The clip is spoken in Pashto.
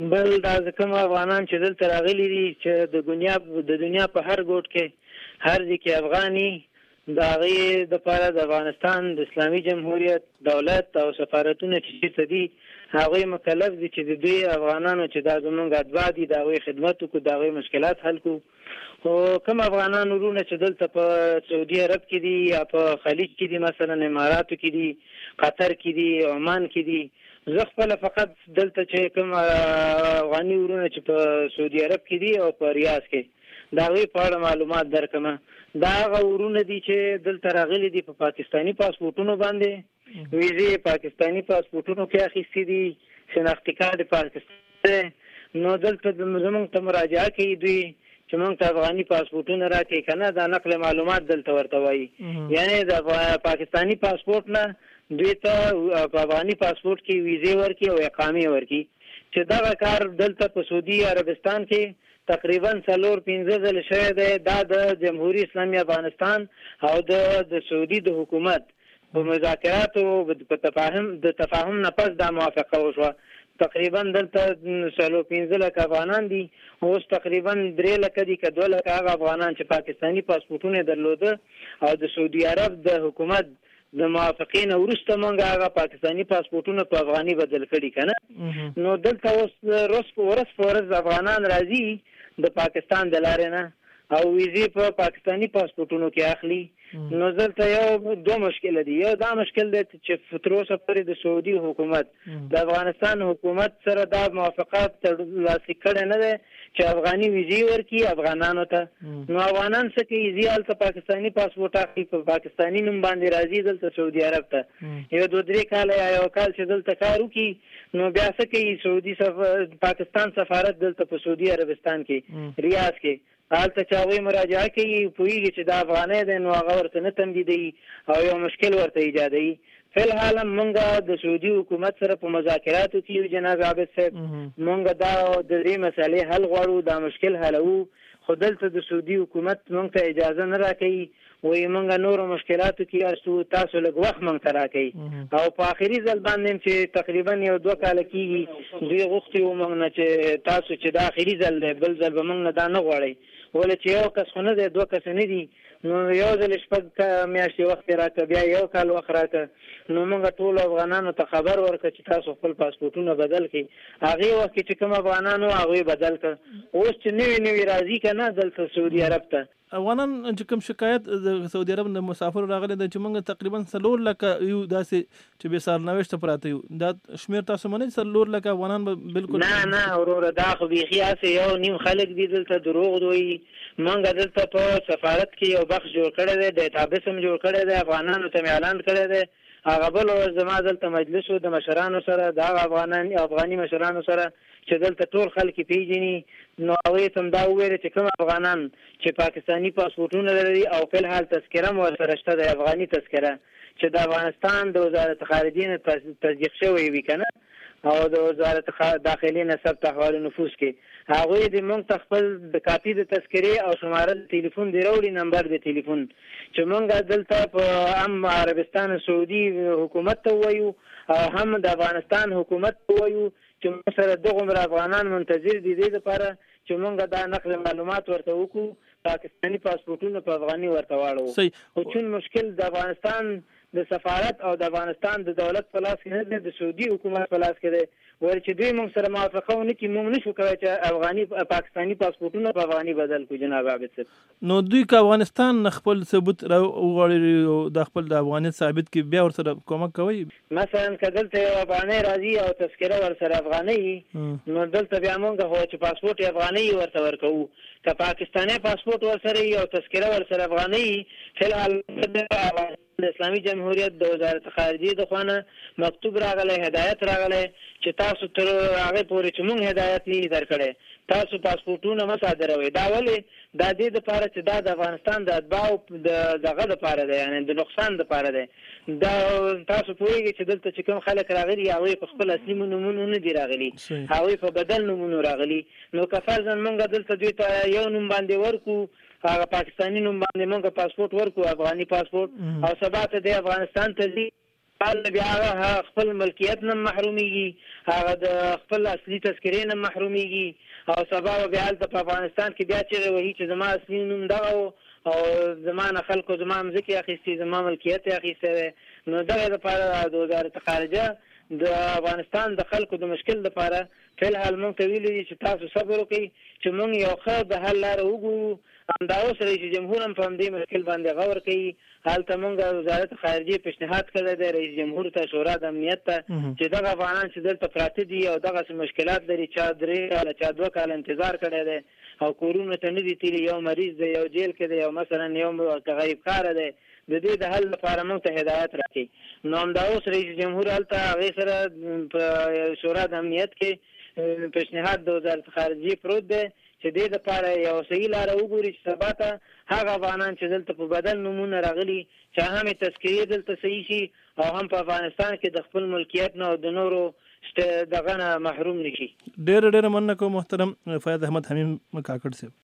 بل دا کوم افغانان چې دلته راغلي دي چې د دنیا د دنیا په هر ګوټ کې هر ځای کې افغاني د هغه د پاره د افغانستان د اسلامي جمهوریت دولت او سفارتونه چې چیرته دي هغه مکلف دي چې د دوی افغانانو چې دا زمونږ اتباع دي دا وی خدمت کو دا وی مشکلات حل کو خو کوم افغانان وروڼه چې دلته په سعودي عرب کې دي يا په خليج کې دي مثلا اماراتو کې دي قطر کې دي عمان کې دي زه خپله فقط دلته چې کوم افغاني وروڼه چې په سعودي عرب کې دي او په رياض کې د هغوی په اړه معلومات درکمه دا هغه ورونه دي چې دلته راغلي دي په پاکستاني پاسپورټونو باندې ویزې یې پاکستاني پاسپورټونو کې اخیستې دي، شناختي کارډ یې پاکستاني دی، نو دلته زموږ ته مراجعه کوي دوی چې موږ ته افغاني پاسپورټونه راکړئ که نه، دا نقل معلومات دلته ورته وايي، یعنې د پاکستاني پاسپورټ نه دوی ته په افغاني پاسپورټ کې ویزې ورکړي او اقامې ورکړي چې دغه کار دلته په سعودي عربستان کې تقریباً څلور پنځه ځلې شوی دی، دا د جمهوري اسلامي افغانستان او د سعودي د حکومت په مذاکراتو او په تفاهم د تفاهم نه پس دا موافقه وشوه. تقریبا دلته سلو پنځه لکه افغانان دي، اوس تقریبا درې لکه دي که دوه لکه هغه افغانان چې پاکستاني پاسپورټونه یې درلوده او د سعودي عرب د حکومت د موافقې نه وروسته مونږ هغه پاکستاني پاسپورټونه په افغاني بدل کړي کنه نو دلته اوس ورځ په ورځ افغانان راځي د پاکستان د لارې نه. او ویزې په پاکستاني پاسپورټونو کې اخلي نو دلته یو دوه مشکل دي یو دا مشکل دی چې تر اوسه پورې د سعودي حکومت د افغانستان حکومت سره دا موافقه تر لاسلیک کړې نه ده چې افغاني ویزې ورکړي افغانانو ته نو افغانان څه کوي ځي هلته پاکستاني پاسپورټ اخلي په پاکستاني نوم باندې راځي دلته سعودي عرب ته یو دوه درې کاله یا یو کال چې دلته کار وکړي نو بیا څه کوي سعودي سف... پاکستان سفارت دلته په سعودي عربستان کې ریاض کې هلته چې هغوی مراجعه کوي پوهیږي چې دا افغانۍ دی نو هغه ورته نه تمدیدوي او یو مشکل ورته ایجادوي فی الحال هم مونږ د سعودي حکومت سره په مذاکراتو کې یو جناب عابد صاحب مونږ دا د دې مسئلې حل غواړو دا مشکل حلوو خو دلته د سعودي حکومت مونږ ته اجازه نه راکوي وایي مونږ نورو مشکلاتو کې یاست وو، تاسو لږ وخت مونږ ته راکړئ او په اخري ځل باندې هم چې تقریبا یو دوه کاله کېږي دوی غوښتي وو مونږ نه چې تاسو چې دا اخري ځل دی بل ځل به مونږ نه دا نه غواړئ ولې چې یو کس خو نه دی دوه کسه نه دي نو یو ځل شپږ میاشتې وخت یې راکړه بیا یو کال وخت راکړه نو مونږ ټولو افغانانو ته خبر ورکړه چې تاسو خپل پاسپورټونه بدل کړئ هغې وخت کې چې کوم افغانان وو هغوی بدل کړ اوس چې نوي نوي راځي که نه دلته سعودي عرب ته افغانان چې کوم شکایت د سعودي عرب د مسافرو راغلی دی چې موږ تقریبا څلور لکه یو داسې چې بې سرنوشته پراته یو دا شمېر تاسو منئ چې څلور لکه افغانان به بالکل نه نه وروره دا خو بیخي هسې یو نیم خلک دي دلته دروغ دوي موږ دلته په سفارت کې یو بخش جوړ کړی دی ډیټابیس هم جوړ کړی دی افغانانو ته مې اعلان کړی دی هغه بله ورځ زما دلته مجلس و د مشرانو سره د هغه افغاني مشرانو سره چې دلته ټول خلک یې پېژني، نو هغوی ته همدا وویل چې کوم افغانان چې پاکستاني پاسپورټونه لري او فلحال تذکره هم ورسره شته ده، افغاني تذکره، چې د افغانستان د وزارت خارجې نه تصدیق شوی وي که نه او د وزارت داخلې نه ثبت احوال نفوس کې، هغوی دې موږ ته خپل د کاپي د تذکرې او شماره د تیلیفون دې راوړي، نمبر د تیلیفون، چې موږ دلته په هم عربستان سعودي حکومت ته ووایو او هم د افغانستان حکومت ته ووایو چې مونږ سره دغومره افغانان منتظر دي دې لپاره چې مونږ دا نقل معلومات ورته وکړو پاکستاني پاسپورټونه په افغاني ورته واړوو خو چون مشکل د افغانستان د سفارت او د افغانستان د دولت په لاس کې نه دی د سعودي حکومت په لاس کې دی ولې چې دوی مونږ سره موافقه ونه کړي مونږ نشو کولای چې افغاني پاکستاني پاسپورټونه په افغاني بدل کړو جناب عابد صاحب. نو دوی که افغانستان نه خپل ثبوت را وغواړي او دا خپل د افغانیت ثابت کړي بیا ورسره کومک کوئ؟ مثلاً که دلته یو افغانی راځي او تذکره ورسره افغانۍ وي نو دلته بیا مونږ خو چې پاسپورټ یې افغانۍ وي ورته ورکوو که پاکستانی پاسپورټ ورسره وي او تذکره ورسره افغانۍ وي فی الحال مونږ دلته افغانستان د اسلامي جمهوریت د وزارت خارجې د خوا نه مکتوب راغلی، هدایت راغلی چې تاسو تر هغې پورې چې مونږ هدایت نه یي درکړی تاسو پاسپورټونه مه صادروئ. دا ولې؟ دا دې لپاره چې دا د افغانستان د اتباعو د دغه لپاره دی یعنې د نقصان لپاره دی. دا تاسو پوهیږئ چې دلته چې کوم خلک راغلي هغوی په خپل اصلي نومونو نه دي راغلي، هغوی په بدل نومونو راغلي نو که فرضاً مونږ دلته دوی ته یو نوم باندې ورکړو، هغه پاکستاني نوم باندې مونږ پاسپورټ ورکو افغاني پاسپورټ او سبا ته دی افغانستان ته ځي هلته بیا هغه خپل ملکیت نه محرومیږي هغه د خپل اصلي تذکرې نه محرومیږي او سبا به بیا هلته په افغانستان کې بیا چیغې وهي چې زما اصلي نوم دغه و او زما نه خلکو زما مځکې اخیستي زما ملکیت یې اخیستی دی نو دغې لپاره د وزارت خارجه د افغانستان د خلکو د مشکل لپاره فی الحال موږ ته ویلي دي چې تاسو صبر وکړئ چې موږ یو ښه د حل لاره وګورو، همدا اوس رئیس جمهور هم په همدې مشکل باندې غور کوي، هلته موږ وزارت خارجې پیشنهاد کړی دی رئیس جمهور ته، شورا د امنیت ته چې دغه افغانان چې دلته پراته دي او دغسې مشکلات لري، چا درې کاله، چا دوه کاله انتظار کړی دی او کورونو ته نه دي تللي، یو مریض دی، یو جیل کې دی او مثلاً یو غریبکاره دی، د دې د حل لپاره موږ ته هدایت راکړي نو همدا اوس رئیس جمهور هلته هغې سره په شورا د امنیت کې پیشنهاد د وزارت خارجیې پروت دی چې دې لپاره یوه صحیح لاره وګوري چې سبا ته هغه افغانان چې دلته په بدل نومونه راغلي چا هم یې تذکرې دلته صحیح شي او هم په افغانستان کې د خپل ملکیت نه او د نورو دغه نه محروم نشي. ډېره ډېره مننه کوم محترم فیاض احمد حمیم کاکړ صاحب.